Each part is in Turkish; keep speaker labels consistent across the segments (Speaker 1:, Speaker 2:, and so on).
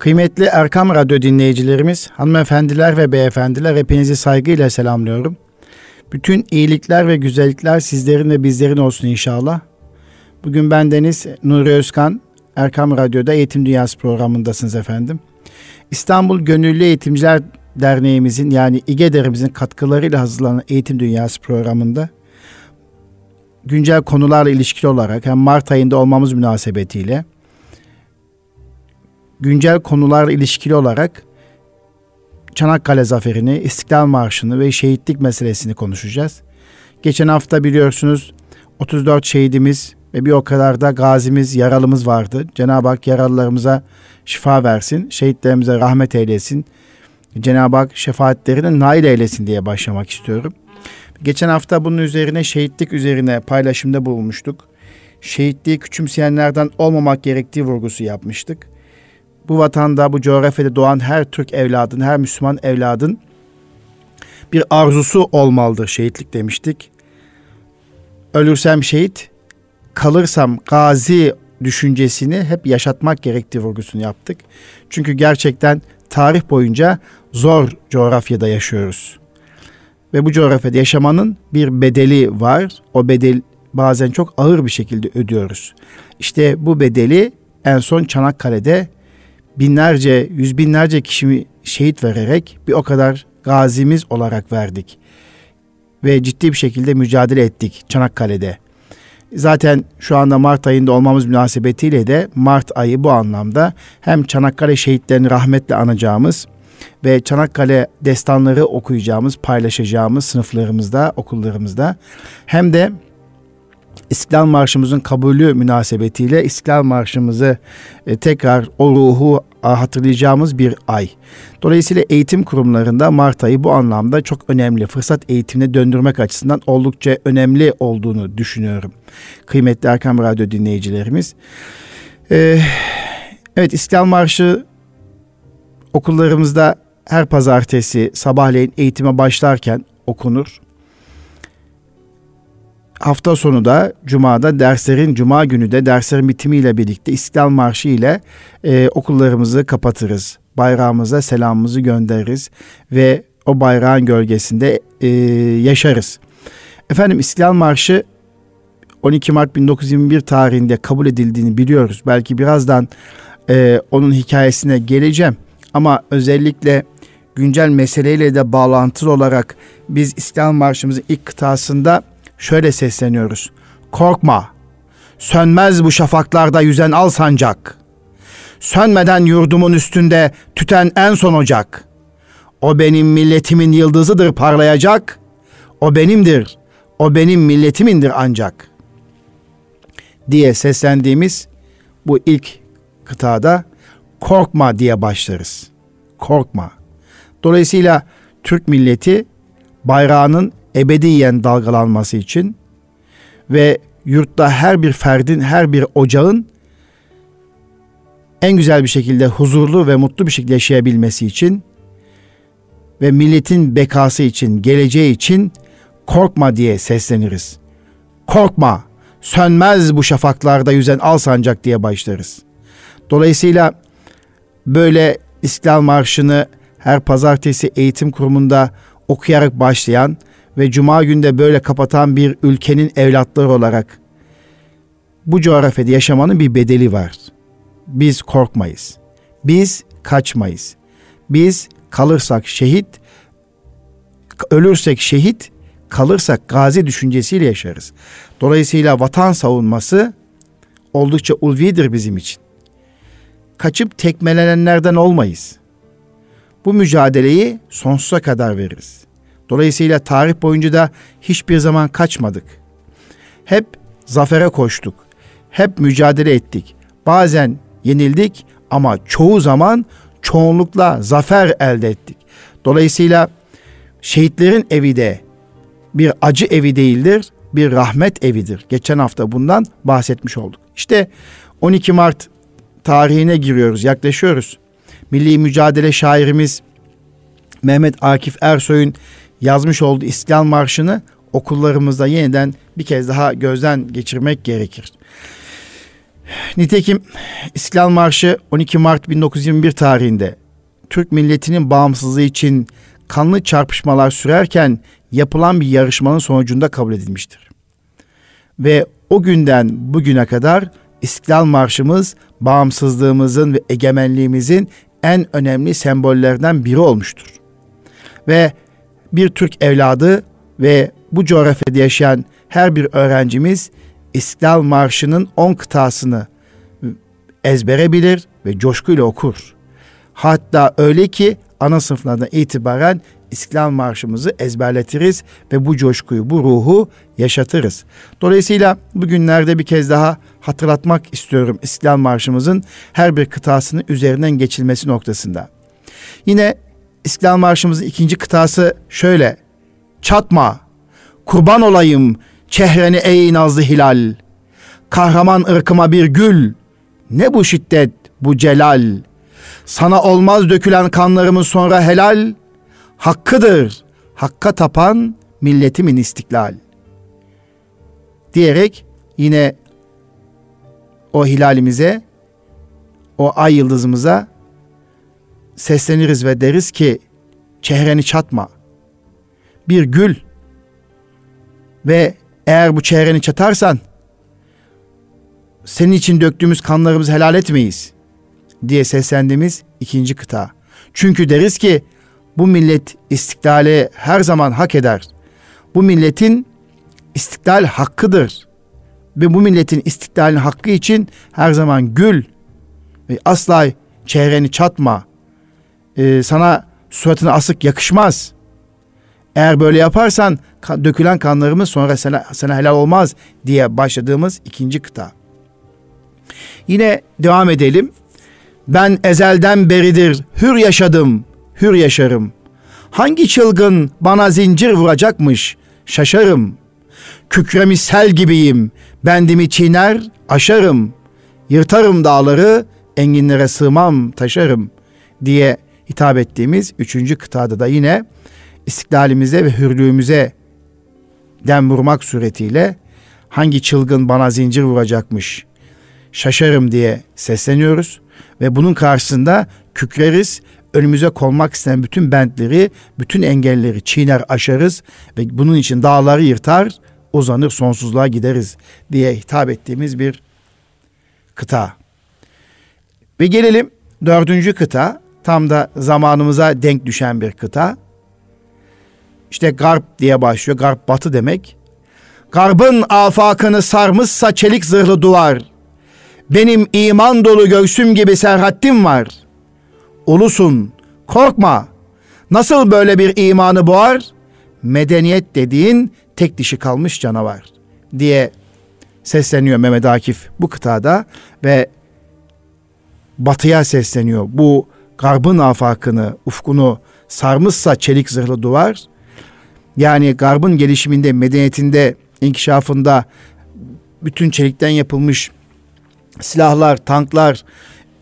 Speaker 1: Kıymetli Erkam Radyo dinleyicilerimiz, hanımefendiler ve beyefendiler hepinizi saygıyla selamlıyorum. Bütün iyilikler ve güzellikler sizlerin ve bizlerin olsun inşallah. Bugün ben Deniz Nuri Özkan, Erkam Radyo'da Eğitim Dünyası programındasınız efendim. İstanbul Gönüllü Eğitimciler Derneğimizin yani İGEDER'imizin katkılarıyla hazırlanan Eğitim Dünyası programında güncel konularla ilişkili olarak hem Mart ayında olmamız münasebetiyle güncel konularla ilişkili olarak Çanakkale Zaferi'ni, İstiklal Marşı'nı ve şehitlik meselesini konuşacağız. Geçen hafta biliyorsunuz 34 şehidimiz ve bir o kadar da gazimiz, yaralımız vardı. Cenab-ı Hak yaralılarımıza şifa versin, şehitlerimize rahmet eylesin. Cenab-ı Hak şefaatlerine nail eylesin diye başlamak istiyorum. Geçen hafta bunun üzerine şehitlik üzerine paylaşımda bulmuştuk. Şehitliği küçümseyenlerden olmamak gerektiği vurgusu yapmıştık bu vatanda, bu coğrafyada doğan her Türk evladın, her Müslüman evladın bir arzusu olmalıdır şehitlik demiştik. Ölürsem şehit, kalırsam gazi düşüncesini hep yaşatmak gerektiği vurgusunu yaptık. Çünkü gerçekten tarih boyunca zor coğrafyada yaşıyoruz. Ve bu coğrafyada yaşamanın bir bedeli var. O bedel bazen çok ağır bir şekilde ödüyoruz. İşte bu bedeli en son Çanakkale'de binlerce, yüz binlerce kişi şehit vererek bir o kadar gazimiz olarak verdik. Ve ciddi bir şekilde mücadele ettik Çanakkale'de. Zaten şu anda Mart ayında olmamız münasebetiyle de Mart ayı bu anlamda hem Çanakkale şehitlerini rahmetle anacağımız ve Çanakkale destanları okuyacağımız, paylaşacağımız sınıflarımızda, okullarımızda hem de İstiklal Marşımızın kabulü münasebetiyle İstiklal Marşımızı e, tekrar o ruhu hatırlayacağımız bir ay. Dolayısıyla eğitim kurumlarında Mart ayı bu anlamda çok önemli. Fırsat eğitimine döndürmek açısından oldukça önemli olduğunu düşünüyorum. Kıymetli Erkam Radyo dinleyicilerimiz. Ee, evet İstiklal Marşı okullarımızda her pazartesi sabahleyin eğitime başlarken okunur hafta sonu da Cuma'da derslerin Cuma günü de derslerin bitimiyle birlikte İstiklal Marşı ile e, okullarımızı kapatırız. Bayrağımıza selamımızı göndeririz ve o bayrağın gölgesinde e, yaşarız. Efendim İstiklal Marşı 12 Mart 1921 tarihinde kabul edildiğini biliyoruz. Belki birazdan e, onun hikayesine geleceğim. Ama özellikle güncel meseleyle de bağlantılı olarak biz İstiklal Marşımızın ilk kıtasında şöyle sesleniyoruz. Korkma, sönmez bu şafaklarda yüzen al sancak. Sönmeden yurdumun üstünde tüten en son ocak. O benim milletimin yıldızıdır parlayacak. O benimdir, o benim milletimindir ancak. Diye seslendiğimiz bu ilk kıtada korkma diye başlarız. Korkma. Dolayısıyla Türk milleti bayrağının ebediyen dalgalanması için ve yurtta her bir ferdin, her bir ocağın en güzel bir şekilde huzurlu ve mutlu bir şekilde yaşayabilmesi için ve milletin bekası için, geleceği için korkma diye sesleniriz. Korkma, sönmez bu şafaklarda yüzen al sancak diye başlarız. Dolayısıyla böyle İstiklal Marşı'nı her pazartesi eğitim kurumunda okuyarak başlayan ve cuma günde böyle kapatan bir ülkenin evlatları olarak bu coğrafyada yaşamanın bir bedeli var. Biz korkmayız. Biz kaçmayız. Biz kalırsak şehit, ölürsek şehit, kalırsak gazi düşüncesiyle yaşarız. Dolayısıyla vatan savunması oldukça ulvidir bizim için. Kaçıp tekmelenenlerden olmayız. Bu mücadeleyi sonsuza kadar veririz. Dolayısıyla tarih boyunca da hiçbir zaman kaçmadık. Hep zafere koştuk. Hep mücadele ettik. Bazen yenildik ama çoğu zaman çoğunlukla zafer elde ettik. Dolayısıyla şehitlerin evi de bir acı evi değildir, bir rahmet evidir. Geçen hafta bundan bahsetmiş olduk. İşte 12 Mart tarihine giriyoruz, yaklaşıyoruz. Milli mücadele şairimiz Mehmet Akif Ersoy'un yazmış olduğu İstiklal Marşı'nı okullarımızda yeniden bir kez daha gözden geçirmek gerekir. Nitekim İstiklal Marşı 12 Mart 1921 tarihinde Türk milletinin bağımsızlığı için kanlı çarpışmalar sürerken yapılan bir yarışmanın sonucunda kabul edilmiştir. Ve o günden bugüne kadar İstiklal Marşımız bağımsızlığımızın ve egemenliğimizin en önemli sembollerinden biri olmuştur. Ve bir Türk evladı ve bu coğrafyada yaşayan her bir öğrencimiz İstiklal Marşı'nın 10 kıtasını ezbere bilir ve coşkuyla okur. Hatta öyle ki ana sınıflardan itibaren İstiklal Marşımızı ezberletiriz ve bu coşkuyu, bu ruhu yaşatırız. Dolayısıyla bugünlerde bir kez daha hatırlatmak istiyorum İstiklal Marşımızın her bir kıtasının üzerinden geçilmesi noktasında. Yine İstiklal Marşımızın ikinci kıtası şöyle. Çatma, kurban olayım çehreni ey nazlı hilal. Kahraman ırkıma bir gül, ne bu şiddet, bu celal. Sana olmaz dökülen kanlarımın sonra helal, hakkıdır. Hakka tapan milletimin istiklal. Diyerek yine o hilalimize, o ay yıldızımıza sesleniriz ve deriz ki çehreni çatma. Bir gül ve eğer bu çehreni çatarsan senin için döktüğümüz kanlarımızı helal etmeyiz diye seslendiğimiz ikinci kıta. Çünkü deriz ki bu millet istiklali her zaman hak eder. Bu milletin istiklal hakkıdır. Ve bu milletin istiklalin hakkı için her zaman gül ve asla çehreni çatma. Ee, sana suratına asık yakışmaz. Eğer böyle yaparsan dökülen kanlarımız sonra sana, sana helal olmaz diye başladığımız ikinci kıta. Yine devam edelim. Ben ezelden beridir hür yaşadım, hür yaşarım. Hangi çılgın bana zincir vuracakmış, şaşarım. Kükremiş sel gibiyim, bendimi çiğner, aşarım. Yırtarım dağları, enginlere sığmam, taşarım diye hitap ettiğimiz üçüncü kıtada da yine istiklalimize ve hürlüğümüze dem vurmak suretiyle hangi çılgın bana zincir vuracakmış şaşarım diye sesleniyoruz ve bunun karşısında kükreriz. Önümüze konmak istenen bütün bentleri, bütün engelleri çiğner aşarız ve bunun için dağları yırtar, uzanır sonsuzluğa gideriz diye hitap ettiğimiz bir kıta. Ve gelelim dördüncü kıta, tam da zamanımıza denk düşen bir kıta. İşte garp diye başlıyor. Garp batı demek. Garbın afakını sarmışsa çelik zırhlı duvar. Benim iman dolu göğsüm gibi serhattim var. Ulusun, korkma. Nasıl böyle bir imanı boğar? Medeniyet dediğin tek dişi kalmış canavar diye sesleniyor Mehmet Akif bu kıtada ve batıya sesleniyor. Bu garbın afakını, ufkunu sarmışsa çelik zırhlı duvar, yani garbın gelişiminde, medeniyetinde, inkişafında bütün çelikten yapılmış silahlar, tanklar,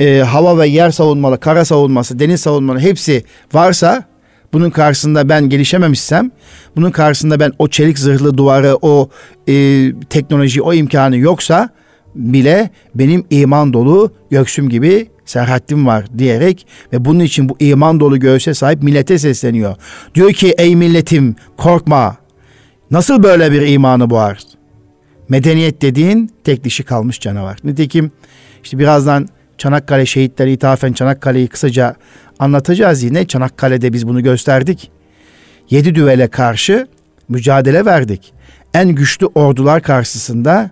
Speaker 1: e, hava ve yer savunmalı, kara savunması, deniz savunmalı hepsi varsa bunun karşısında ben gelişememişsem, bunun karşısında ben o çelik zırhlı duvarı, o e, teknoloji, o imkanı yoksa bile benim iman dolu göksüm gibi serhattim var diyerek ve bunun için bu iman dolu göğse sahip millete sesleniyor. Diyor ki ey milletim korkma. Nasıl böyle bir imanı boğar? Medeniyet dediğin tek dişi kalmış canavar. Nitekim işte birazdan Çanakkale şehitleri ithafen Çanakkale'yi kısaca anlatacağız yine. Çanakkale'de biz bunu gösterdik. Yedi düvele karşı mücadele verdik. En güçlü ordular karşısında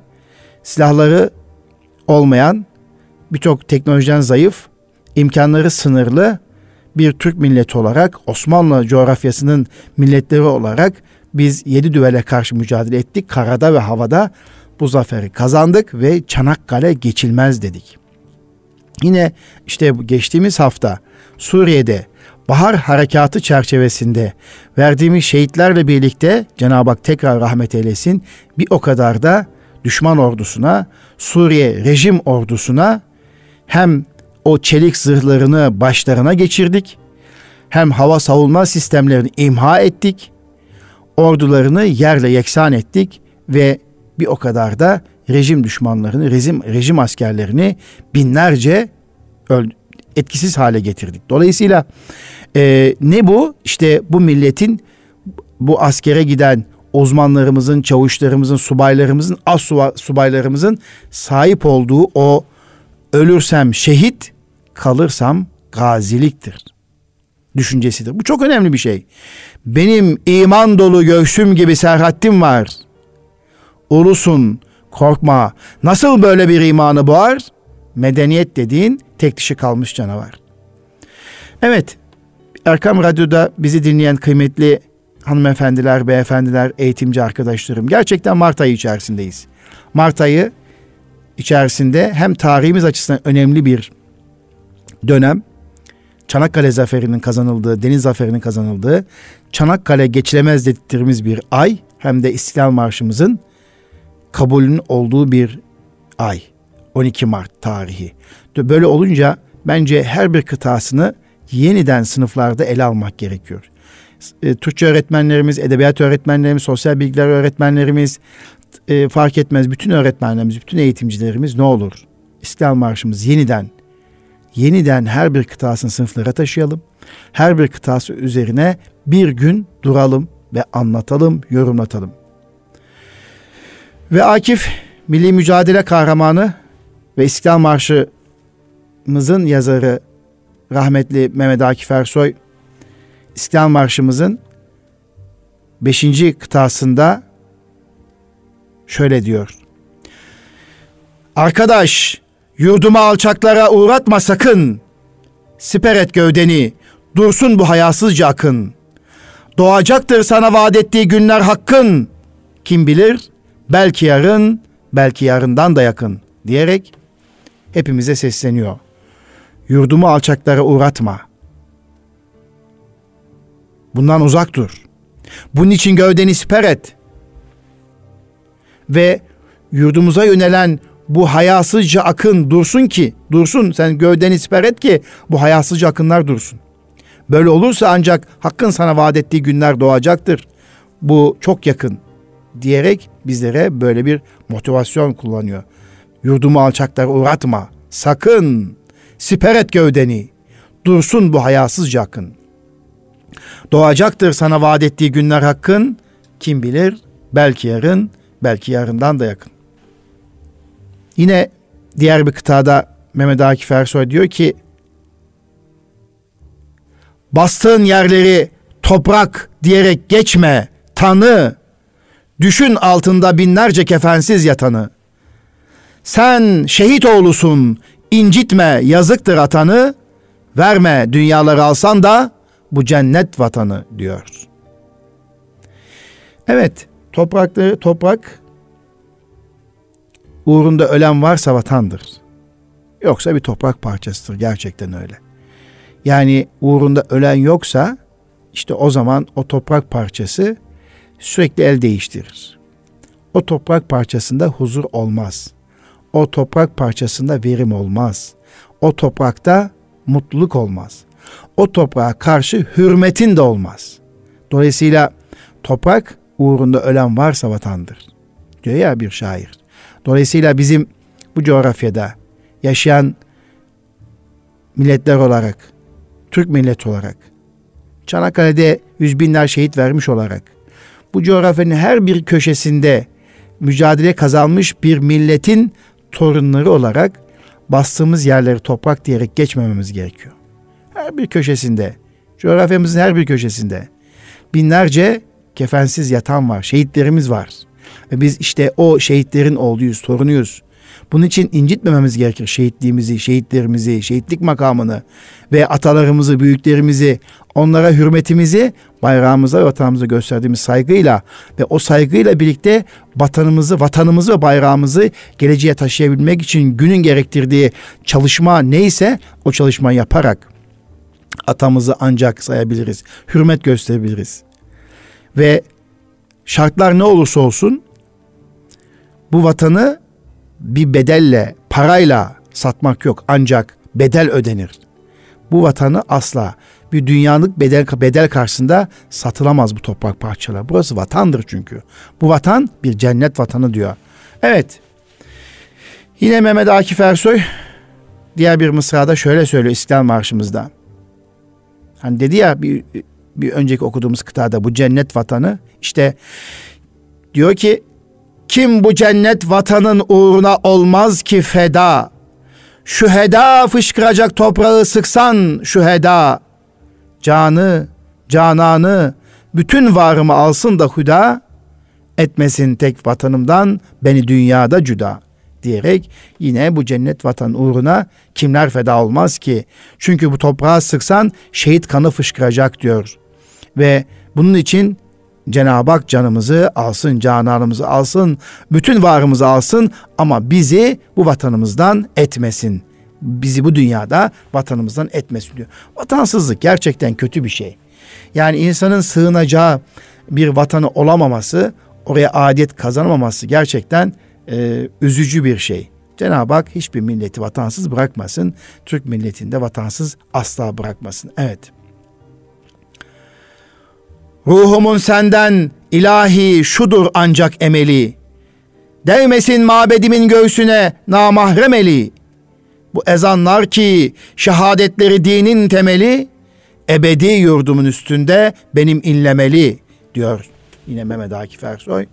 Speaker 1: silahları olmayan, birçok teknolojiden zayıf, imkanları sınırlı bir Türk milleti olarak Osmanlı coğrafyasının milletleri olarak biz yedi düvele karşı mücadele ettik. Karada ve havada bu zaferi kazandık ve Çanakkale geçilmez dedik. Yine işte geçtiğimiz hafta Suriye'de bahar harekatı çerçevesinde verdiğimiz şehitlerle birlikte Cenab-ı Hak tekrar rahmet eylesin bir o kadar da düşman ordusuna, Suriye rejim ordusuna hem o çelik zırhlarını başlarına geçirdik, hem hava savunma sistemlerini imha ettik, ordularını yerle yeksan ettik ve bir o kadar da rejim düşmanlarını, rejim, rejim askerlerini binlerce öl, etkisiz hale getirdik. Dolayısıyla e, ne bu? İşte bu milletin bu askere giden uzmanlarımızın, çavuşlarımızın, subaylarımızın, as subaylarımızın sahip olduğu o ölürsem şehit, kalırsam gaziliktir düşüncesidir. Bu çok önemli bir şey. Benim iman dolu göğsüm gibi serhattim var. Ulusun, korkma. Nasıl böyle bir imanı boğar? Medeniyet dediğin tek dişi kalmış canavar. Evet, Erkam Radyo'da bizi dinleyen kıymetli hanımefendiler, beyefendiler, eğitimci arkadaşlarım. Gerçekten Mart ayı içerisindeyiz. Mart ayı içerisinde hem tarihimiz açısından önemli bir dönem. Çanakkale zaferinin kazanıldığı, deniz zaferinin kazanıldığı, Çanakkale geçilemez dediklerimiz bir ay hem de İstiklal Marşımızın kabulünün olduğu bir ay. 12 Mart tarihi. Böyle olunca bence her bir kıtasını yeniden sınıflarda ele almak gerekiyor. E, Türkçe öğretmenlerimiz, edebiyat öğretmenlerimiz, sosyal bilgiler öğretmenlerimiz e, fark etmez. Bütün öğretmenlerimiz, bütün eğitimcilerimiz ne olur? İstiklal Marşımız yeniden yeniden her bir kıtasını sınıflara taşıyalım. Her bir kıtası üzerine bir gün duralım ve anlatalım, yorumlatalım. Ve Akif Milli Mücadele Kahramanı ve İstiklal Marşı'mızın yazarı rahmetli Mehmet Akif Ersoy İstiklal Marşı'mızın 5. kıtasında şöyle diyor. Arkadaş Yurduma alçaklara uğratma sakın. Siper et gövdeni, dursun bu hayasızca akın. Doğacaktır sana vaat ettiği günler hakkın. Kim bilir belki yarın, belki yarından da yakın diyerek hepimize sesleniyor. Yurdumu alçaklara uğratma. Bundan uzak dur. Bunun için gövdeni siper et. Ve yurdumuza yönelen bu hayasızca akın dursun ki, dursun sen gövdeni siper et ki bu hayasızca akınlar dursun. Böyle olursa ancak hakkın sana vaat ettiği günler doğacaktır. Bu çok yakın diyerek bizlere böyle bir motivasyon kullanıyor. Yurdumu alçaklara uğratma. Sakın siper et gövdeni. Dursun bu hayasızca akın. Doğacaktır sana vaat ettiği günler hakkın. Kim bilir belki yarın, belki yarından da yakın. Yine diğer bir kıtada Mehmet Akif Ersoy diyor ki bastığın yerleri toprak diyerek geçme tanı düşün altında binlerce kefensiz yatanı sen şehit oğlusun incitme yazıktır atanı verme dünyaları alsan da bu cennet vatanı diyor. Evet toprakları toprak uğrunda ölen varsa vatandır. Yoksa bir toprak parçasıdır gerçekten öyle. Yani uğrunda ölen yoksa işte o zaman o toprak parçası sürekli el değiştirir. O toprak parçasında huzur olmaz. O toprak parçasında verim olmaz. O toprakta mutluluk olmaz. O toprağa karşı hürmetin de olmaz. Dolayısıyla toprak uğrunda ölen varsa vatandır. Diyor ya bir şair. Dolayısıyla bizim bu coğrafyada yaşayan milletler olarak, Türk milleti olarak, Çanakkale'de yüz binler şehit vermiş olarak, bu coğrafyanın her bir köşesinde mücadele kazanmış bir milletin torunları olarak bastığımız yerleri toprak diyerek geçmememiz gerekiyor. Her bir köşesinde, coğrafyamızın her bir köşesinde binlerce kefensiz yatan var, şehitlerimiz var. Ve biz işte o şehitlerin oğluyuz, torunuyuz. Bunun için incitmememiz gerekir şehitliğimizi, şehitlerimizi, şehitlik makamını ve atalarımızı, büyüklerimizi, onlara hürmetimizi, bayrağımıza ve vatanımıza gösterdiğimiz saygıyla ve o saygıyla birlikte vatanımızı, vatanımızı ve bayrağımızı geleceğe taşıyabilmek için günün gerektirdiği çalışma neyse o çalışmayı yaparak atamızı ancak sayabiliriz, hürmet gösterebiliriz. Ve şartlar ne olursa olsun bu vatanı bir bedelle, parayla satmak yok ancak bedel ödenir. Bu vatanı asla bir dünyalık bedel bedel karşısında satılamaz bu toprak parçaları. Burası vatandır çünkü. Bu vatan bir cennet vatanı diyor. Evet. Yine Mehmet Akif Ersoy diğer bir mısrada şöyle söylüyor İstiklal Marşımızda. Hani dedi ya bir, bir önceki okuduğumuz kıtada bu cennet vatanı işte diyor ki kim bu cennet vatanın uğruna olmaz ki feda? Şu heda fışkıracak toprağı sıksan şu heda. Canı, cananı, bütün varımı alsın da huda, etmesin tek vatanımdan beni dünyada cüda diyerek yine bu cennet vatan uğruna kimler feda olmaz ki? Çünkü bu toprağa sıksan şehit kanı fışkıracak diyor. Ve bunun için Cenab-ı Hak canımızı alsın, cananımızı alsın, bütün varımızı alsın ama bizi bu vatanımızdan etmesin. Bizi bu dünyada vatanımızdan etmesin diyor. Vatansızlık gerçekten kötü bir şey. Yani insanın sığınacağı bir vatanı olamaması, oraya adet kazanamaması gerçekten e, üzücü bir şey. Cenab-ı Hak hiçbir milleti vatansız bırakmasın. Türk milletinde vatansız asla bırakmasın. Evet. Ruhumun senden ilahi şudur ancak emeli. Değmesin mabedimin göğsüne namahremeli. Bu ezanlar ki şehadetleri dinin temeli, ebedi yurdumun üstünde benim inlemeli diyor yine Mehmet Akif Ersoy.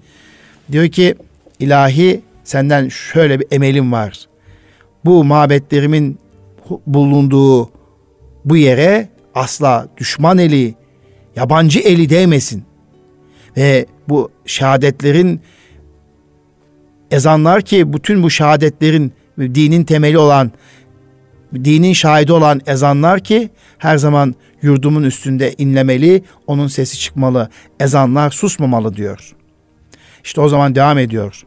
Speaker 1: Diyor ki ilahi senden şöyle bir emelim var. Bu mabetlerimin bulunduğu bu yere asla düşman eli, yabancı eli değmesin. Ve bu şehadetlerin ezanlar ki bütün bu şehadetlerin dinin temeli olan dinin şahidi olan ezanlar ki her zaman yurdumun üstünde inlemeli, onun sesi çıkmalı. Ezanlar susmamalı diyor. İşte o zaman devam ediyor.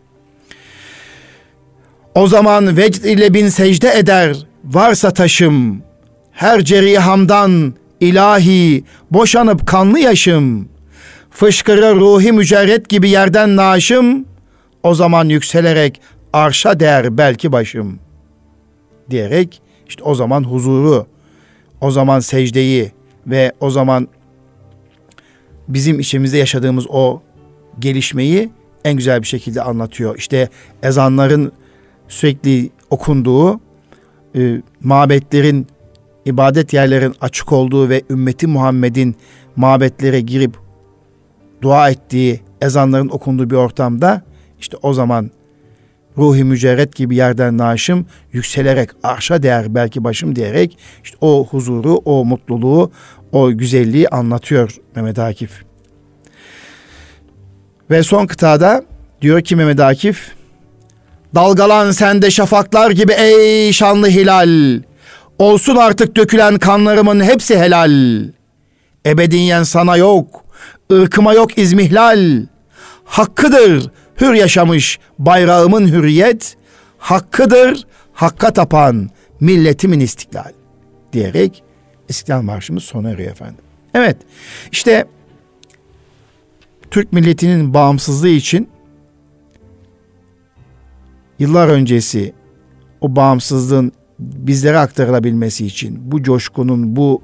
Speaker 1: O zaman vecd ile bin secde eder varsa taşım. Her cerihamdan ilahi boşanıp kanlı yaşım. Fışkırır ruhi mücerret gibi yerden naşım. O zaman yükselerek arşa değer belki başım. Diyerek işte o zaman huzuru, o zaman secdeyi ve o zaman bizim içimizde yaşadığımız o gelişmeyi en güzel bir şekilde anlatıyor. İşte ezanların sürekli okunduğu, e, mabetlerin, ibadet yerlerin açık olduğu ve ümmeti Muhammed'in mabetlere girip dua ettiği, ezanların okunduğu bir ortamda işte o zaman ruhi mücerret gibi yerden naşım yükselerek arşa değer belki başım diyerek işte o huzuru, o mutluluğu, o güzelliği anlatıyor Mehmet Akif. Ve son kıtada diyor ki Mehmet Akif Dalgalan sende şafaklar gibi ey şanlı hilal. Olsun artık dökülen kanlarımın hepsi helal. Ebediyen sana yok, ırkıma yok izmihlal. Hakkıdır hür yaşamış bayrağımın hürriyet. Hakkıdır hakka tapan milletimin istiklal. Diyerek İstiklal Marşımız sona eriyor efendim. Evet işte Türk milletinin bağımsızlığı için yıllar öncesi o bağımsızlığın bizlere aktarılabilmesi için bu coşkunun, bu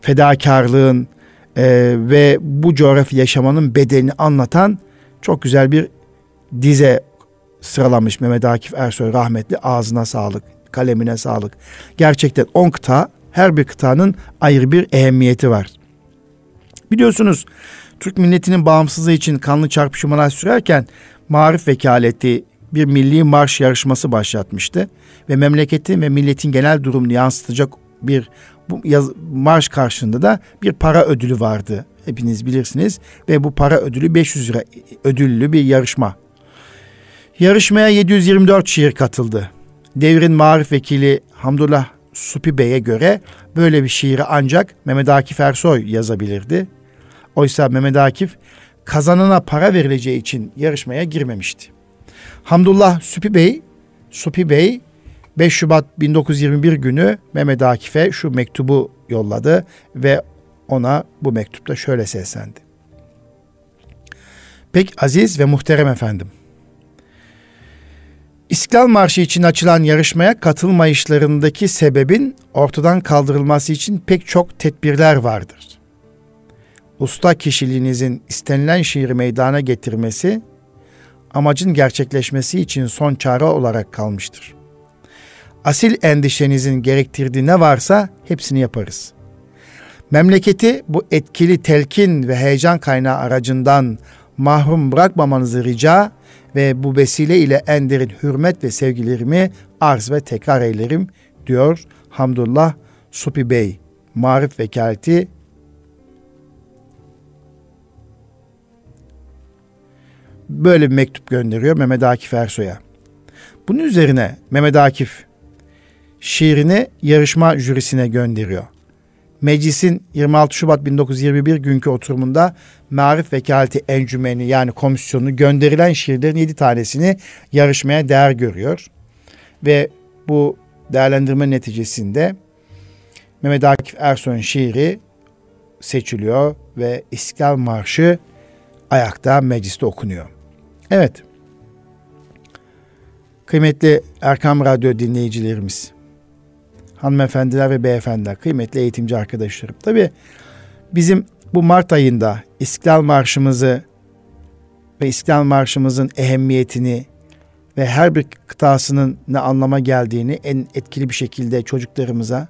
Speaker 1: fedakarlığın e, ve bu coğrafya yaşamanın bedelini anlatan çok güzel bir dize sıralamış Mehmet Akif Ersoy rahmetli ağzına sağlık, kalemine sağlık. Gerçekten 10 kıta, her bir kıtanın ayrı bir ehemmiyeti var. Biliyorsunuz Türk milletinin bağımsızlığı için kanlı çarpışmalar sürerken Marif Vekaleti bir milli marş yarışması başlatmıştı ve memleketin ve milletin genel durumunu yansıtacak bir bu yaz, marş karşında da bir para ödülü vardı. Hepiniz bilirsiniz ve bu para ödülü 500 lira ödüllü bir yarışma. Yarışmaya 724 şiir katıldı. Devrin marif vekili Hamdullah Supi Bey'e göre böyle bir şiiri ancak Mehmet Akif Ersoy yazabilirdi. Oysa Mehmet Akif kazanana para verileceği için yarışmaya girmemişti. Hamdullah Supi Bey, Supi Bey 5 Şubat 1921 günü Mehmet Akif'e şu mektubu yolladı ve ona bu mektupta şöyle seslendi. Pek aziz ve muhterem efendim. İstiklal Marşı için açılan yarışmaya katılmayışlarındaki sebebin ortadan kaldırılması için pek çok tedbirler vardır. Usta kişiliğinizin istenilen şiiri meydana getirmesi amacın gerçekleşmesi için son çare olarak kalmıştır. Asil endişenizin gerektirdiği ne varsa hepsini yaparız. Memleketi bu etkili telkin ve heyecan kaynağı aracından mahrum bırakmamanızı rica ve bu vesile ile en derin hürmet ve sevgilerimi arz ve tekrar eylerim diyor Hamdullah Supi Bey. Marif Vekaleti böyle bir mektup gönderiyor Mehmet Akif Ersoy'a. Bunun üzerine Mehmet Akif şiirini yarışma jürisine gönderiyor. Meclisin 26 Şubat 1921 günkü oturumunda Marif Vekaleti Encümeni yani komisyonu gönderilen şiirlerin 7 tanesini yarışmaya değer görüyor. Ve bu değerlendirme neticesinde Mehmet Akif Ersoy'un şiiri seçiliyor ve İstiklal Marşı ayakta mecliste okunuyor. Evet. Kıymetli Erkam Radyo dinleyicilerimiz, hanımefendiler ve beyefendiler, kıymetli eğitimci arkadaşlarım. Tabii bizim bu Mart ayında İstiklal Marşımızı ve İstiklal Marşımızın ehemmiyetini ve her bir kıtasının ne anlama geldiğini en etkili bir şekilde çocuklarımıza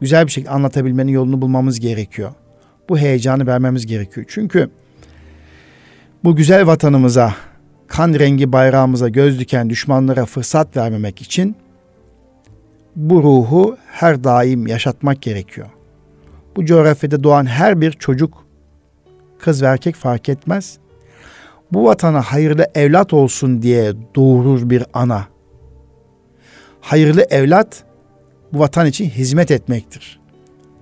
Speaker 1: güzel bir şekilde anlatabilmenin yolunu bulmamız gerekiyor. Bu heyecanı vermemiz gerekiyor. Çünkü bu güzel vatanımıza, kan rengi bayrağımıza göz diken düşmanlara fırsat vermemek için bu ruhu her daim yaşatmak gerekiyor. Bu coğrafyada doğan her bir çocuk, kız ve erkek fark etmez. Bu vatana hayırlı evlat olsun diye doğurur bir ana. Hayırlı evlat bu vatan için hizmet etmektir.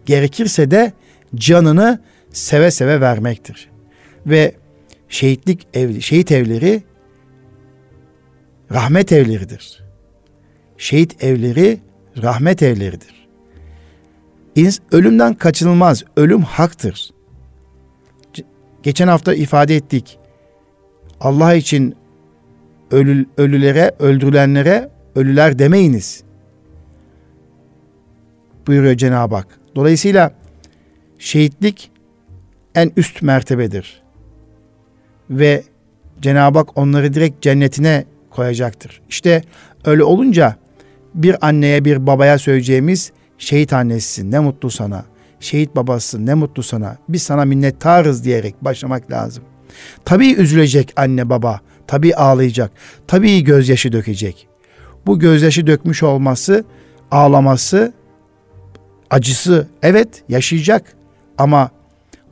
Speaker 1: Gerekirse de canını seve seve vermektir. Ve şehitlik ev, şehit evleri rahmet evleridir. Şehit evleri rahmet evleridir. Ölümden kaçınılmaz, ölüm haktır. Geçen hafta ifade ettik. Allah için ölü, ölülere, öldürülenlere ölüler demeyiniz. Buyuruyor Cenab-ı Hak. Dolayısıyla şehitlik en üst mertebedir. Ve Cenab-ı Hak onları direkt cennetine koyacaktır. İşte öyle olunca bir anneye bir babaya söyleyeceğimiz şehit annesisin ne mutlu sana. Şehit babasısın ne mutlu sana. Biz sana minnettarız diyerek başlamak lazım. Tabii üzülecek anne baba. Tabii ağlayacak. Tabii gözyaşı dökecek. Bu gözyaşı dökmüş olması, ağlaması, acısı evet yaşayacak ama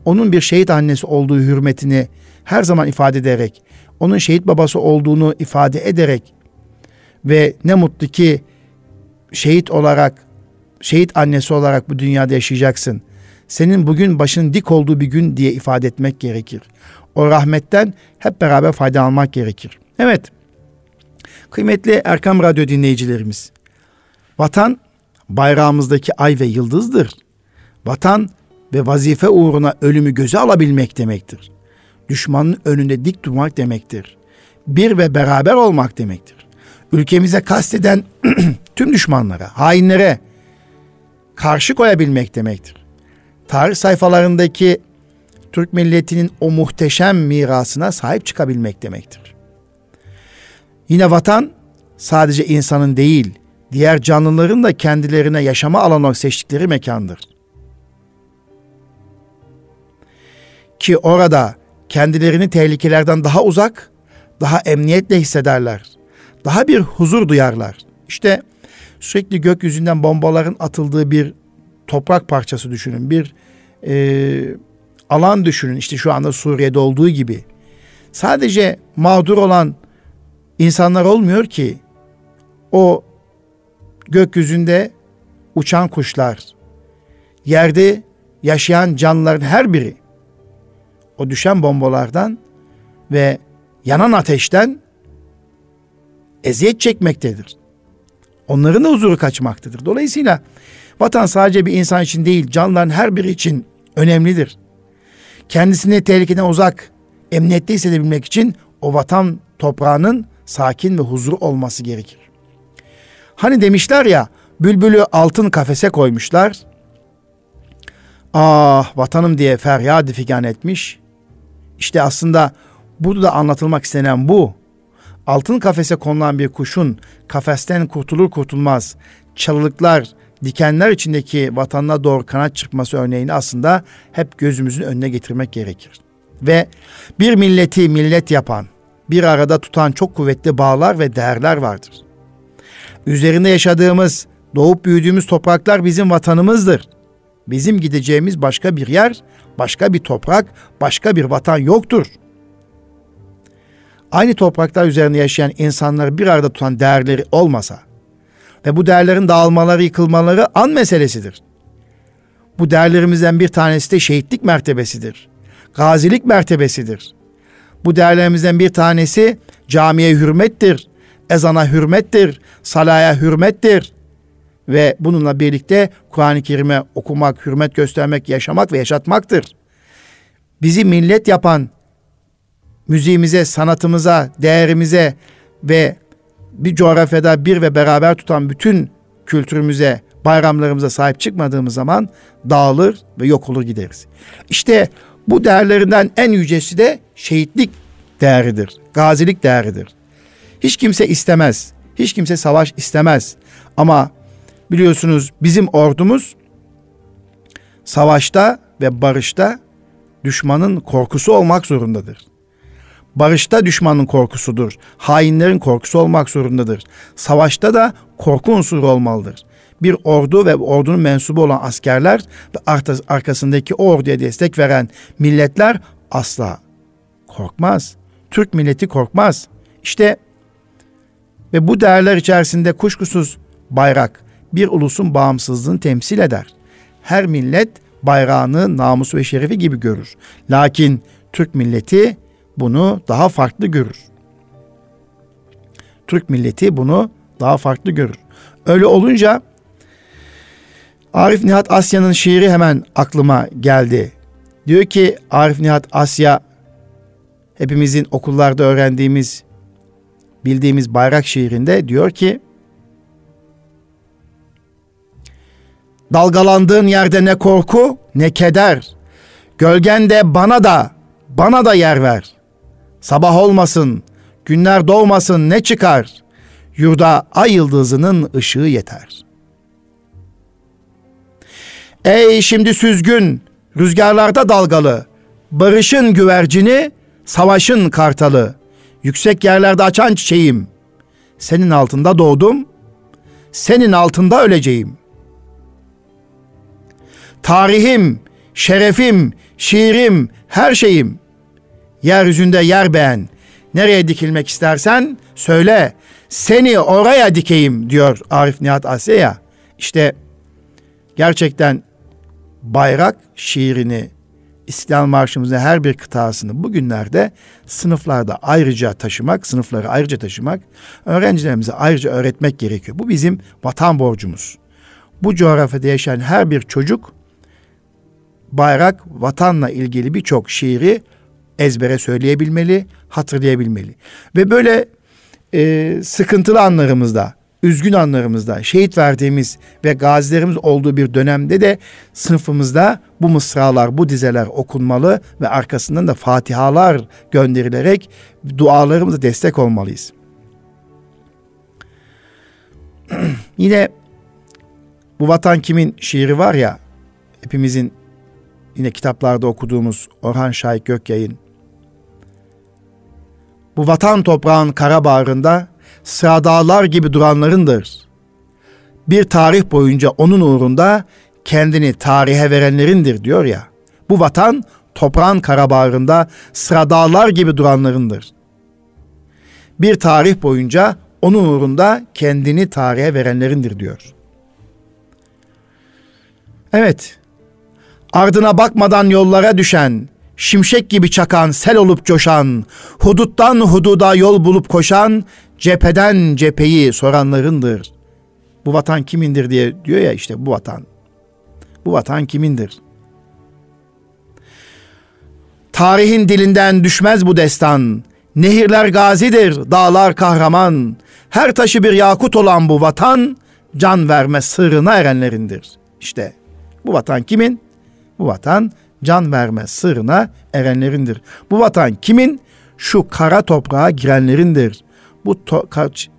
Speaker 1: onun bir şehit annesi olduğu hürmetini her zaman ifade ederek, onun şehit babası olduğunu ifade ederek ve ne mutlu ki şehit olarak, şehit annesi olarak bu dünyada yaşayacaksın. Senin bugün başın dik olduğu bir gün diye ifade etmek gerekir. O rahmetten hep beraber faydalanmak gerekir. Evet, kıymetli Erkam Radyo dinleyicilerimiz, vatan bayrağımızdaki ay ve yıldızdır. Vatan ve vazife uğruna ölümü göze alabilmek demektir. Düşmanın önünde dik durmak demektir. Bir ve beraber olmak demektir. Ülkemize kasteden tüm düşmanlara, hainlere karşı koyabilmek demektir. Tarih sayfalarındaki Türk milletinin o muhteşem mirasına sahip çıkabilmek demektir. Yine vatan sadece insanın değil, diğer canlıların da kendilerine yaşama alanı seçtikleri mekandır. Ki orada kendilerini tehlikelerden daha uzak, daha emniyetle hissederler. Daha bir huzur duyarlar. İşte sürekli gökyüzünden bombaların atıldığı bir toprak parçası düşünün. Bir e, alan düşünün. İşte şu anda Suriye'de olduğu gibi. Sadece mağdur olan insanlar olmuyor ki o gökyüzünde uçan kuşlar, yerde yaşayan canlıların her biri o düşen bombalardan ve yanan ateşten eziyet çekmektedir. Onların da huzuru kaçmaktadır. Dolayısıyla vatan sadece bir insan için değil, canlıların her biri için önemlidir. Kendisini tehlikeden uzak, emniyette hissedebilmek için o vatan toprağının sakin ve huzur olması gerekir. Hani demişler ya bülbülü altın kafese koymuşlar. Ah vatanım diye feryat figan etmiş. İşte aslında burada da anlatılmak istenen bu. altın kafese konulan bir kuşun kafesten kurtulur kurtulmaz çalılıklar, dikenler içindeki vatanına doğru kanat çırpması örneğini aslında hep gözümüzün önüne getirmek gerekir. Ve bir milleti millet yapan, bir arada tutan çok kuvvetli bağlar ve değerler vardır. Üzerinde yaşadığımız, doğup büyüdüğümüz topraklar bizim vatanımızdır. Bizim gideceğimiz başka bir yer, başka bir toprak, başka bir vatan yoktur. Aynı topraklar üzerinde yaşayan insanları bir arada tutan değerleri olmasa ve bu değerlerin dağılmaları, yıkılmaları an meselesidir. Bu değerlerimizden bir tanesi de şehitlik mertebesidir. Gazilik mertebesidir. Bu değerlerimizden bir tanesi camiye hürmettir, ezana hürmettir, salaya hürmettir. Ve bununla birlikte Kur'an-ı Kerim'e okumak, hürmet göstermek, yaşamak ve yaşatmaktır. Bizi millet yapan müziğimize, sanatımıza, değerimize ve bir coğrafyada bir ve beraber tutan bütün kültürümüze, bayramlarımıza sahip çıkmadığımız zaman dağılır ve yok olur gideriz. İşte bu değerlerinden en yücesi de şehitlik değeridir. Gazilik değeridir. Hiç kimse istemez. Hiç kimse savaş istemez. Ama biliyorsunuz bizim ordumuz savaşta ve barışta düşmanın korkusu olmak zorundadır. Barışta düşmanın korkusudur. Hainlerin korkusu olmak zorundadır. Savaşta da korku unsuru olmalıdır. Bir ordu ve ordunun mensubu olan askerler ve arkasındaki o orduya destek veren milletler asla korkmaz. Türk milleti korkmaz. İşte ve bu değerler içerisinde kuşkusuz bayrak bir ulusun bağımsızlığını temsil eder. Her millet bayrağını namusu ve şerefi gibi görür. Lakin Türk milleti bunu daha farklı görür. Türk milleti bunu daha farklı görür. Öyle olunca Arif Nihat Asya'nın şiiri hemen aklıma geldi. Diyor ki Arif Nihat Asya hepimizin okullarda öğrendiğimiz bildiğimiz bayrak şiirinde diyor ki Dalgalandığın yerde ne korku ne keder. Gölgende bana da bana da yer ver. Sabah olmasın, günler doğmasın ne çıkar? Yurda ay yıldızının ışığı yeter. Ey şimdi süzgün, rüzgarlarda dalgalı, barışın güvercini, savaşın kartalı, yüksek yerlerde açan çiçeğim. Senin altında doğdum, senin altında öleceğim. Tarihim, şerefim, şiirim, her şeyim. Yeryüzünde yer beğen. Nereye dikilmek istersen söyle. Seni oraya dikeyim diyor Arif Nihat Asya'ya. İşte gerçekten bayrak şiirini İstiklal Marşımızın her bir kıtasını bugünlerde sınıflarda ayrıca taşımak, sınıfları ayrıca taşımak, öğrencilerimize ayrıca öğretmek gerekiyor. Bu bizim vatan borcumuz. Bu coğrafyada yaşayan her bir çocuk bayrak, vatanla ilgili birçok şiiri ezbere söyleyebilmeli, hatırlayabilmeli. Ve böyle e, sıkıntılı anlarımızda, üzgün anlarımızda, şehit verdiğimiz ve gazilerimiz olduğu bir dönemde de sınıfımızda bu mısralar, bu dizeler okunmalı ve arkasından da fatihalar gönderilerek dualarımıza destek olmalıyız. Yine bu vatan kimin şiiri var ya, hepimizin yine kitaplarda okuduğumuz Orhan Şahik Gökyay'ın bu vatan toprağın kara bağrında sıra gibi duranlarındır. Bir tarih boyunca onun uğrunda kendini tarihe verenlerindir diyor ya. Bu vatan toprağın kara bağrında sıra gibi duranlarındır. Bir tarih boyunca onun uğrunda kendini tarihe verenlerindir diyor. Evet, ardına bakmadan yollara düşen, şimşek gibi çakan, sel olup coşan, huduttan hududa yol bulup koşan, cepheden cepheyi soranlarındır. Bu vatan kimindir diye diyor ya işte bu vatan. Bu vatan kimindir? Tarihin dilinden düşmez bu destan. Nehirler gazidir, dağlar kahraman. Her taşı bir yakut olan bu vatan, can verme sırrına erenlerindir. İşte bu vatan kimin? Bu vatan can verme sırrına erenlerindir. Bu vatan kimin? Şu kara toprağa girenlerindir. Bu to,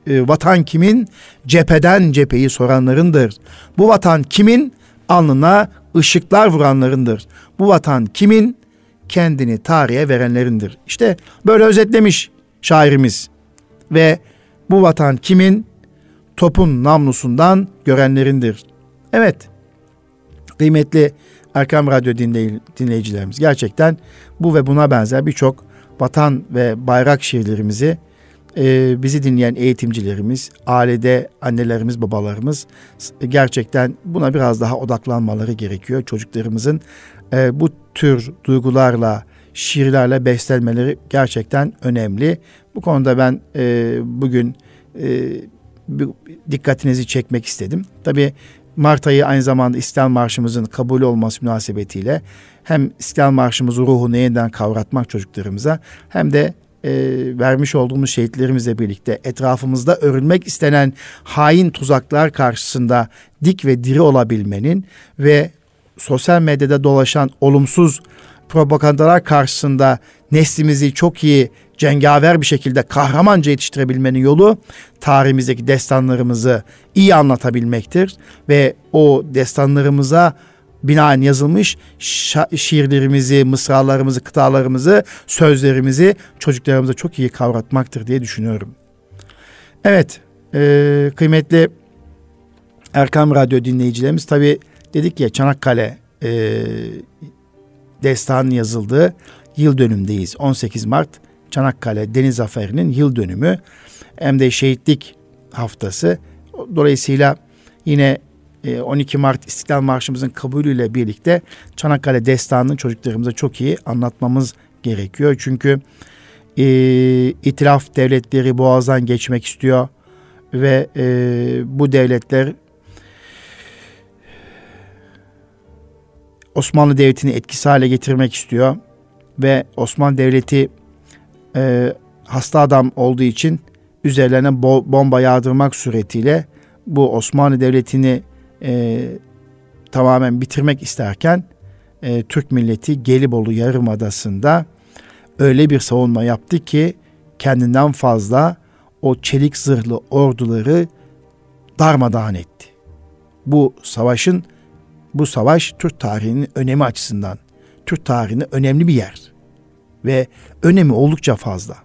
Speaker 1: e, vatan kimin? Cepheden cepheyi soranlarındır. Bu vatan kimin? Alnına ışıklar vuranlarındır. Bu vatan kimin? Kendini tarihe verenlerindir. İşte böyle özetlemiş şairimiz. Ve bu vatan kimin? Topun namlusundan görenlerindir. Evet, kıymetli Erkam Radyo dinleyicilerimiz gerçekten bu ve buna benzer birçok vatan ve bayrak şiirlerimizi e, bizi dinleyen eğitimcilerimiz, ailede annelerimiz, babalarımız gerçekten buna biraz daha odaklanmaları gerekiyor. Çocuklarımızın e, bu tür duygularla, şiirlerle beslenmeleri gerçekten önemli. Bu konuda ben e, bugün e, dikkatinizi çekmek istedim. Tabii Mart ayı aynı zamanda İstiklal Marşımızın kabul olması münasebetiyle hem İstiklal Marşımızı ruhunu yeniden kavratmak çocuklarımıza hem de e, vermiş olduğumuz şehitlerimizle birlikte etrafımızda örülmek istenen hain tuzaklar karşısında dik ve diri olabilmenin ve sosyal medyada dolaşan olumsuz propagandalar karşısında neslimizi çok iyi cengaver bir şekilde kahramanca yetiştirebilmenin yolu tarihimizdeki destanlarımızı iyi anlatabilmektir ve o destanlarımıza binaen yazılmış şiirlerimizi, mısralarımızı, kıtalarımızı, sözlerimizi çocuklarımıza çok iyi kavratmaktır diye düşünüyorum. Evet, e, kıymetli Erkam Radyo dinleyicilerimiz tabi dedik ya Çanakkale e, destanın yazıldığı yıl dönümdeyiz. 18 Mart Çanakkale Deniz Zaferi'nin yıl dönümü hem de şehitlik haftası. Dolayısıyla yine 12 e, Mart İstiklal Marşımızın kabulüyle birlikte Çanakkale destanını çocuklarımıza çok iyi anlatmamız gerekiyor. Çünkü e, itilaf devletleri boğazdan geçmek istiyor ve e, bu devletler Osmanlı Devleti'ni etkisiz hale getirmek istiyor ve Osmanlı Devleti e, hasta adam olduğu için üzerlerine bo- bomba yağdırmak suretiyle bu Osmanlı Devleti'ni e, tamamen bitirmek isterken e, Türk milleti Gelibolu Yarımadası'nda öyle bir savunma yaptı ki kendinden fazla o çelik zırhlı orduları darmadağın etti. Bu savaşın bu savaş Türk tarihinin önemi açısından Türk tarihinde önemli bir yer ve önemi oldukça fazla.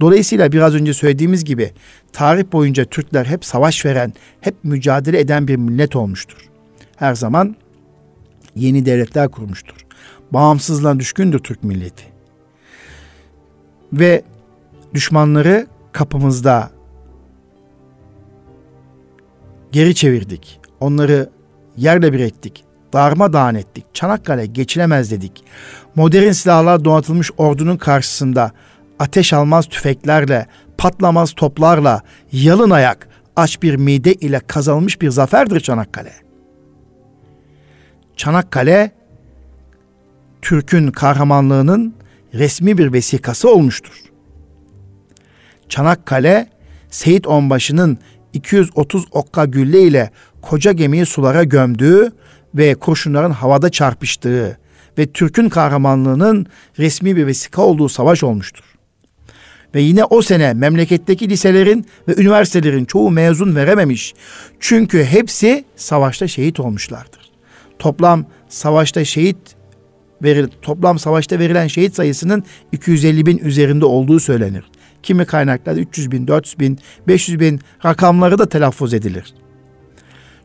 Speaker 1: Dolayısıyla biraz önce söylediğimiz gibi tarih boyunca Türkler hep savaş veren, hep mücadele eden bir millet olmuştur. Her zaman yeni devletler kurmuştur. Bağımsızlığa düşkündür Türk milleti. Ve düşmanları kapımızda geri çevirdik. Onları yerle bir ettik. Darmadağın ettik. Çanakkale geçilemez dedik. Modern silahlar donatılmış ordunun karşısında ateş almaz tüfeklerle, patlamaz toplarla, yalın ayak, aç bir mide ile kazanılmış bir zaferdir Çanakkale. Çanakkale, Türk'ün kahramanlığının resmi bir vesikası olmuştur. Çanakkale, Seyit Onbaşı'nın 230 okka gülle ile koca gemiyi sulara gömdüğü ve kurşunların havada çarpıştığı ve Türk'ün kahramanlığının resmi bir vesika olduğu savaş olmuştur. Ve yine o sene memleketteki liselerin ve üniversitelerin çoğu mezun verememiş. Çünkü hepsi savaşta şehit olmuşlardır. Toplam savaşta şehit veril, toplam savaşta verilen şehit sayısının 250 bin üzerinde olduğu söylenir. Kimi kaynaklarda 300 bin, 400 bin, 500 bin rakamları da telaffuz edilir.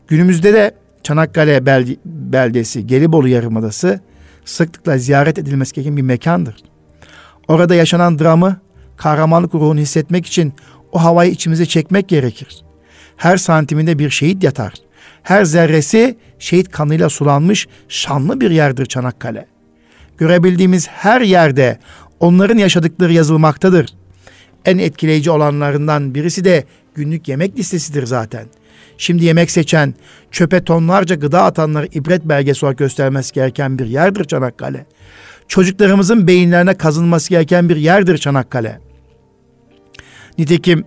Speaker 1: Günümüzde de Çanakkale beldesi, Gelibolu Yarımadası sıklıkla ziyaret edilmesi gereken bir mekandır. Orada yaşanan dramı, kahramanlık ruhunu hissetmek için o havayı içimize çekmek gerekir. Her santiminde bir şehit yatar. Her zerresi şehit kanıyla sulanmış şanlı bir yerdir Çanakkale. Görebildiğimiz her yerde onların yaşadıkları yazılmaktadır. En etkileyici olanlarından birisi de günlük yemek listesidir zaten. Şimdi yemek seçen, çöpe tonlarca gıda atanları ibret belgesi olarak göstermesi gereken bir yerdir Çanakkale. Çocuklarımızın beyinlerine kazınması gereken bir yerdir Çanakkale. Nitekim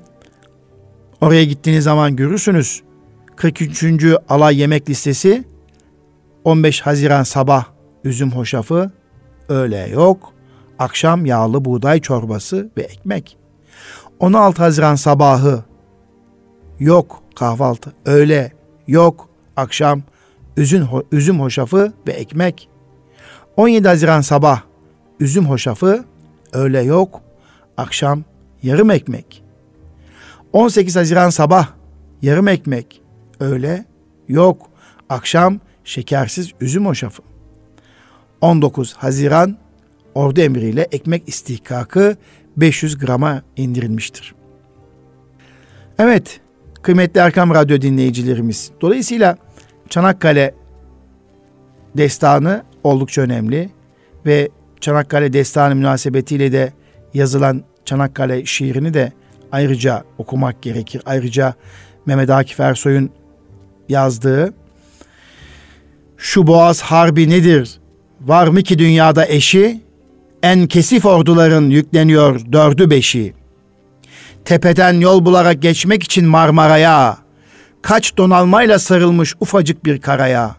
Speaker 1: oraya gittiğiniz zaman görürsünüz. 43. alay yemek listesi 15 Haziran sabah üzüm hoşafı, öğle yok, akşam yağlı buğday çorbası ve ekmek. 16 Haziran sabahı yok kahvaltı, öğle yok akşam üzüm, üzüm hoşafı ve ekmek. 17 Haziran sabah üzüm hoşafı, öğle yok akşam yarım ekmek. 18 Haziran sabah yarım ekmek, öğle yok akşam şekersiz üzüm hoşafı. 19 Haziran ordu emriyle ekmek istihkakı 500 grama indirilmiştir. Evet, kıymetli Erkam Radyo dinleyicilerimiz. Dolayısıyla Çanakkale destanı oldukça önemli ve Çanakkale destanı münasebetiyle de yazılan Çanakkale şiirini de ayrıca okumak gerekir. Ayrıca Mehmet Akif Ersoy'un yazdığı Şu Boğaz Harbi nedir? Var mı ki dünyada eşi? En kesif orduların yükleniyor dördü beşi. Tepeden yol bularak geçmek için Marmara'ya, kaç donalmayla sarılmış ufacık bir karaya.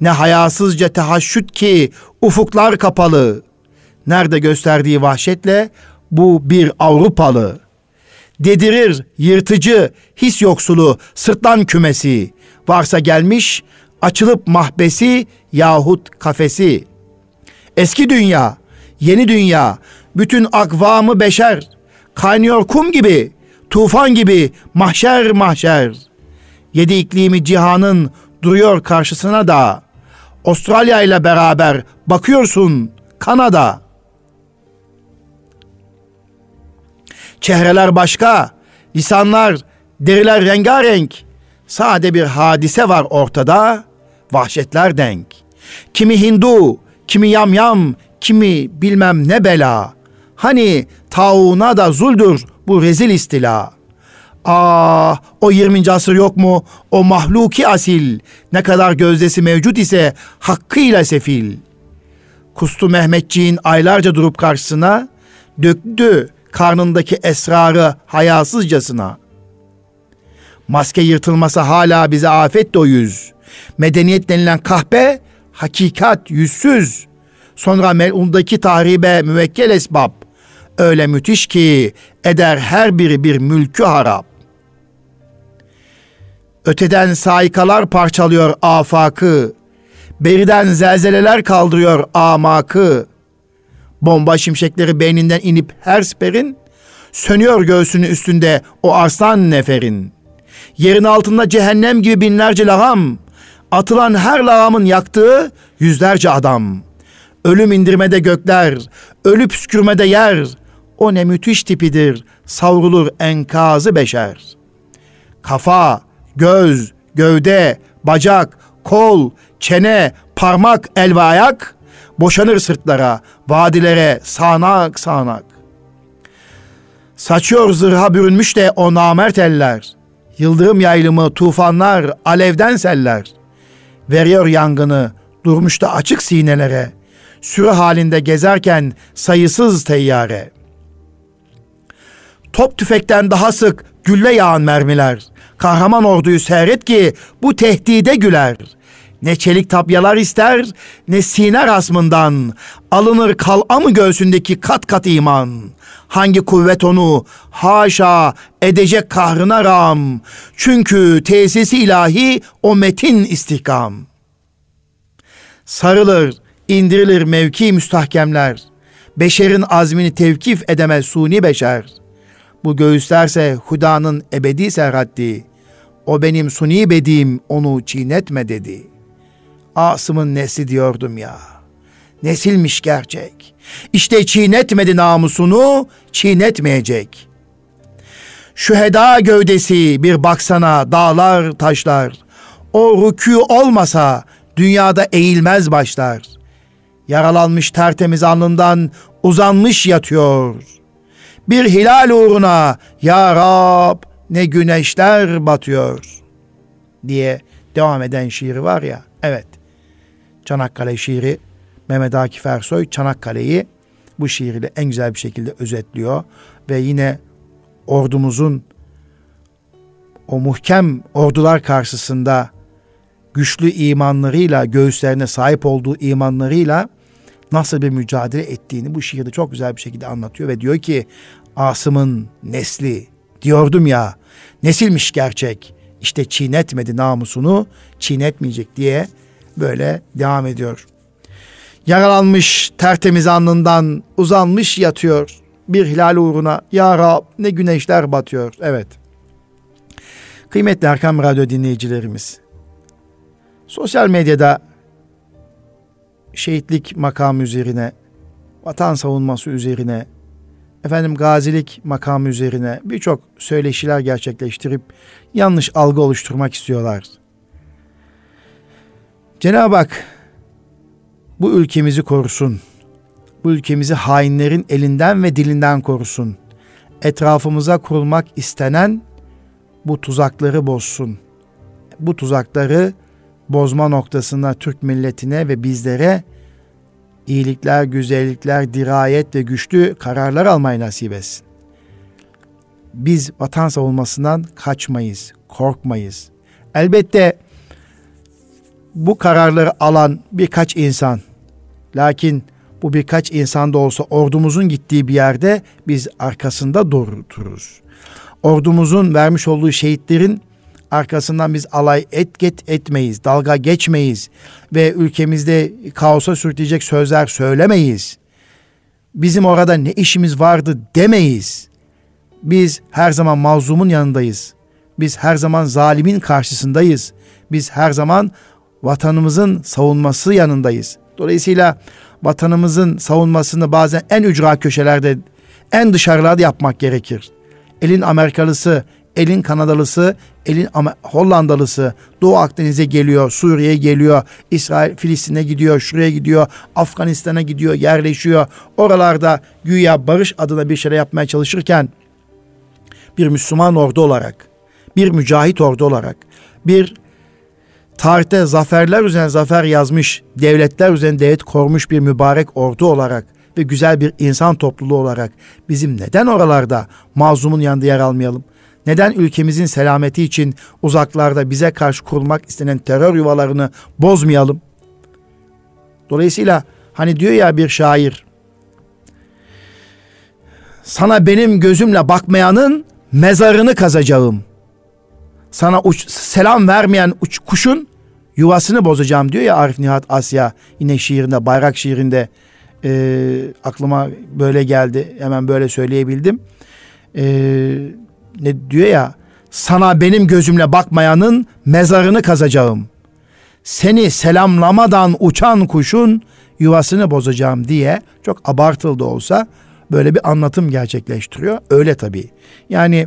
Speaker 1: Ne hayasızca tehaşüt ki ufuklar kapalı. Nerede gösterdiği vahşetle bu bir Avrupalı. Dedirir yırtıcı his yoksulu sırtlan kümesi. Varsa gelmiş açılıp mahbesi yahut kafesi. Eski dünya, yeni dünya, bütün akvamı beşer, kaynıyor kum gibi, tufan gibi mahşer mahşer. Yedi iklimi cihanın duruyor karşısına da. Avustralya ile beraber bakıyorsun Kanada. Çehreler başka, lisanlar, deriler rengarenk. Sade bir hadise var ortada, vahşetler denk. Kimi Hindu, kimi yamyam, kimi bilmem ne bela. Hani tauna da zuldür bu rezil istila. Ah o 20. asır yok mu? O mahluki asil. Ne kadar gözdesi mevcut ise hakkıyla sefil. Kustu Mehmetçiğin aylarca durup karşısına döktü karnındaki esrarı hayasızcasına. Maske yırtılmasa hala bize afet de o yüz. Medeniyet denilen kahpe hakikat yüzsüz. Sonra melundaki tahribe müvekkel esbab. Öyle müthiş ki eder her biri bir mülkü harap. Öteden saikalar parçalıyor afakı. Beriden zelzeleler kaldırıyor amakı. Bomba şimşekleri beyninden inip her siperin, sönüyor göğsünün üstünde o arslan neferin. Yerin altında cehennem gibi binlerce lağam, atılan her lağamın yaktığı yüzlerce adam. Ölüm indirmede gökler, ölü püskürmede yer, o ne müthiş tipidir, savrulur enkazı beşer. Kafa, göz, gövde, bacak, kol, çene, parmak, el ve ayak boşanır sırtlara, vadilere sağanak sağanak. Saçıyor zırha bürünmüş de o namert eller. Yıldırım yaylımı tufanlar, alevden seller. Veriyor yangını, durmuş da açık sinelere. Sürü halinde gezerken sayısız teyyare. Top tüfekten daha sık gülle yağan mermiler. Kahraman orduyu seyret ki bu tehdide güler. Ne çelik tapyalar ister, ne sine rasmından. Alınır kal'a mı göğsündeki kat kat iman. Hangi kuvvet onu haşa edecek kahrına ram. Çünkü tesisi ilahi o metin istihkam. Sarılır, indirilir mevki müstahkemler. Beşerin azmini tevkif edemez suni beşer. Bu göğüslerse Huda'nın ebedi serhaddi. O benim suni bedim onu çiğnetme dedi. Asım'ın nesli diyordum ya. Nesilmiş gerçek. İşte çiğnetmedi namusunu, çiğnetmeyecek. Şüheda gövdesi bir baksana dağlar taşlar. O rükû olmasa dünyada eğilmez başlar. Yaralanmış tertemiz alnından uzanmış yatıyor. Bir hilal uğruna ya Rab ne güneşler batıyor diye devam eden şiiri var ya. Evet. Çanakkale şiiri Mehmet Akif Ersoy Çanakkale'yi bu şiiriyle en güzel bir şekilde özetliyor ve yine ordumuzun o muhkem ordular karşısında güçlü imanlarıyla, göğüslerine sahip olduğu imanlarıyla nasıl bir mücadele ettiğini bu şiirde çok güzel bir şekilde anlatıyor ve diyor ki Asım'ın nesli diyordum ya nesilmiş gerçek işte çiğnetmedi namusunu çiğnetmeyecek diye böyle devam ediyor. Yaralanmış tertemiz alnından uzanmış yatıyor. Bir hilal uğruna ya Rab ne güneşler batıyor. Evet. Kıymetli Erkam Radyo dinleyicilerimiz. Sosyal medyada şehitlik makamı üzerine, vatan savunması üzerine, efendim gazilik makamı üzerine birçok söyleşiler gerçekleştirip yanlış algı oluşturmak istiyorlar. Cenab-ı Hak bu ülkemizi korusun. Bu ülkemizi hainlerin elinden ve dilinden korusun. Etrafımıza kurulmak istenen bu tuzakları bozsun. Bu tuzakları bozma noktasında Türk milletine ve bizlere iyilikler, güzellikler, dirayet ve güçlü kararlar almayı nasip etsin. Biz vatan savunmasından kaçmayız, korkmayız. Elbette bu kararları alan birkaç insan, lakin bu birkaç insan da olsa ordumuzun gittiği bir yerde biz arkasında dururuz. Ordumuzun vermiş olduğu şehitlerin arkasından biz alay et get etmeyiz, dalga geçmeyiz ve ülkemizde kaosa sürükleyecek sözler söylemeyiz. Bizim orada ne işimiz vardı demeyiz. Biz her zaman mazlumun yanındayız. Biz her zaman zalimin karşısındayız. Biz her zaman vatanımızın savunması yanındayız. Dolayısıyla vatanımızın savunmasını bazen en ücra köşelerde, en dışarılarda yapmak gerekir. Elin Amerikalısı, elin Kanadalısı, elin Hollandalısı Doğu Akdeniz'e geliyor, Suriye'ye geliyor, İsrail, Filistin'e gidiyor, şuraya gidiyor, Afganistan'a gidiyor, yerleşiyor. Oralarda güya barış adına bir şeyler yapmaya çalışırken bir Müslüman ordu olarak, bir mücahit ordu olarak, bir tarihte zaferler üzerine zafer yazmış, devletler üzerine devlet korumuş bir mübarek ordu olarak ve güzel bir insan topluluğu olarak bizim neden oralarda mazlumun yanında yer almayalım? Neden ülkemizin selameti için uzaklarda bize karşı kurulmak istenen terör yuvalarını bozmayalım? Dolayısıyla hani diyor ya bir şair sana benim gözümle bakmayanın mezarını kazacağım. Sana uç, selam vermeyen uç, kuşun yuvasını bozacağım diyor ya Arif Nihat Asya yine şiirinde bayrak şiirinde e, aklıma böyle geldi hemen böyle söyleyebildim. E, ne diyor ya sana benim gözümle bakmayanın mezarını kazacağım. Seni selamlamadan uçan kuşun yuvasını bozacağım diye çok abartıldı olsa böyle bir anlatım gerçekleştiriyor. Öyle tabii. Yani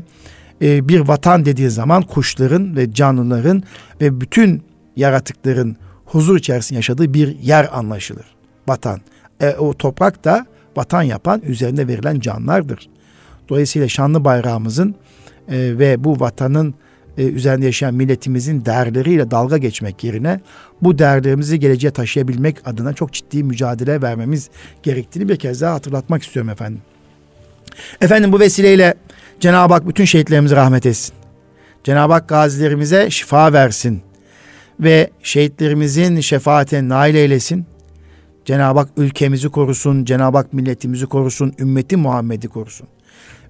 Speaker 1: e, bir vatan dediği zaman kuşların ve canlıların ve bütün yaratıkların huzur içerisinde yaşadığı bir yer anlaşılır. Vatan. E, o toprak da vatan yapan üzerinde verilen canlardır. Dolayısıyla şanlı bayrağımızın e, ve bu vatanın e, üzerinde yaşayan milletimizin değerleriyle dalga geçmek yerine bu değerlerimizi geleceğe taşıyabilmek adına çok ciddi mücadele vermemiz gerektiğini bir kez daha hatırlatmak istiyorum efendim. Efendim bu vesileyle Cenab-ı Hak bütün şehitlerimize rahmet etsin. Cenab-ı Hak gazilerimize şifa versin ve şehitlerimizin şefaatine nail eylesin. Cenab-ı Hak ülkemizi korusun, Cenab-ı Hak milletimizi korusun, ümmeti Muhammed'i korusun.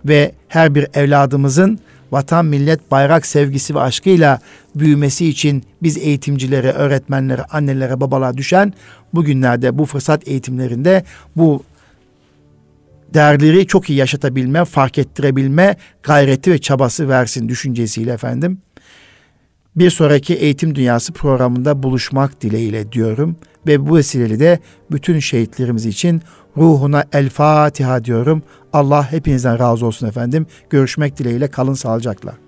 Speaker 1: Ve her bir evladımızın vatan, millet, bayrak sevgisi ve aşkıyla büyümesi için biz eğitimcilere, öğretmenlere, annelere, babalara düşen bugünlerde bu fırsat eğitimlerinde bu değerleri çok iyi yaşatabilme, fark ettirebilme gayreti ve çabası versin düşüncesiyle efendim. Bir sonraki Eğitim Dünyası programında buluşmak dileğiyle diyorum ve bu vesileyle de bütün şehitlerimiz için ruhuna el Fatiha diyorum. Allah hepinizden razı olsun efendim. Görüşmek dileğiyle kalın sağlıcakla.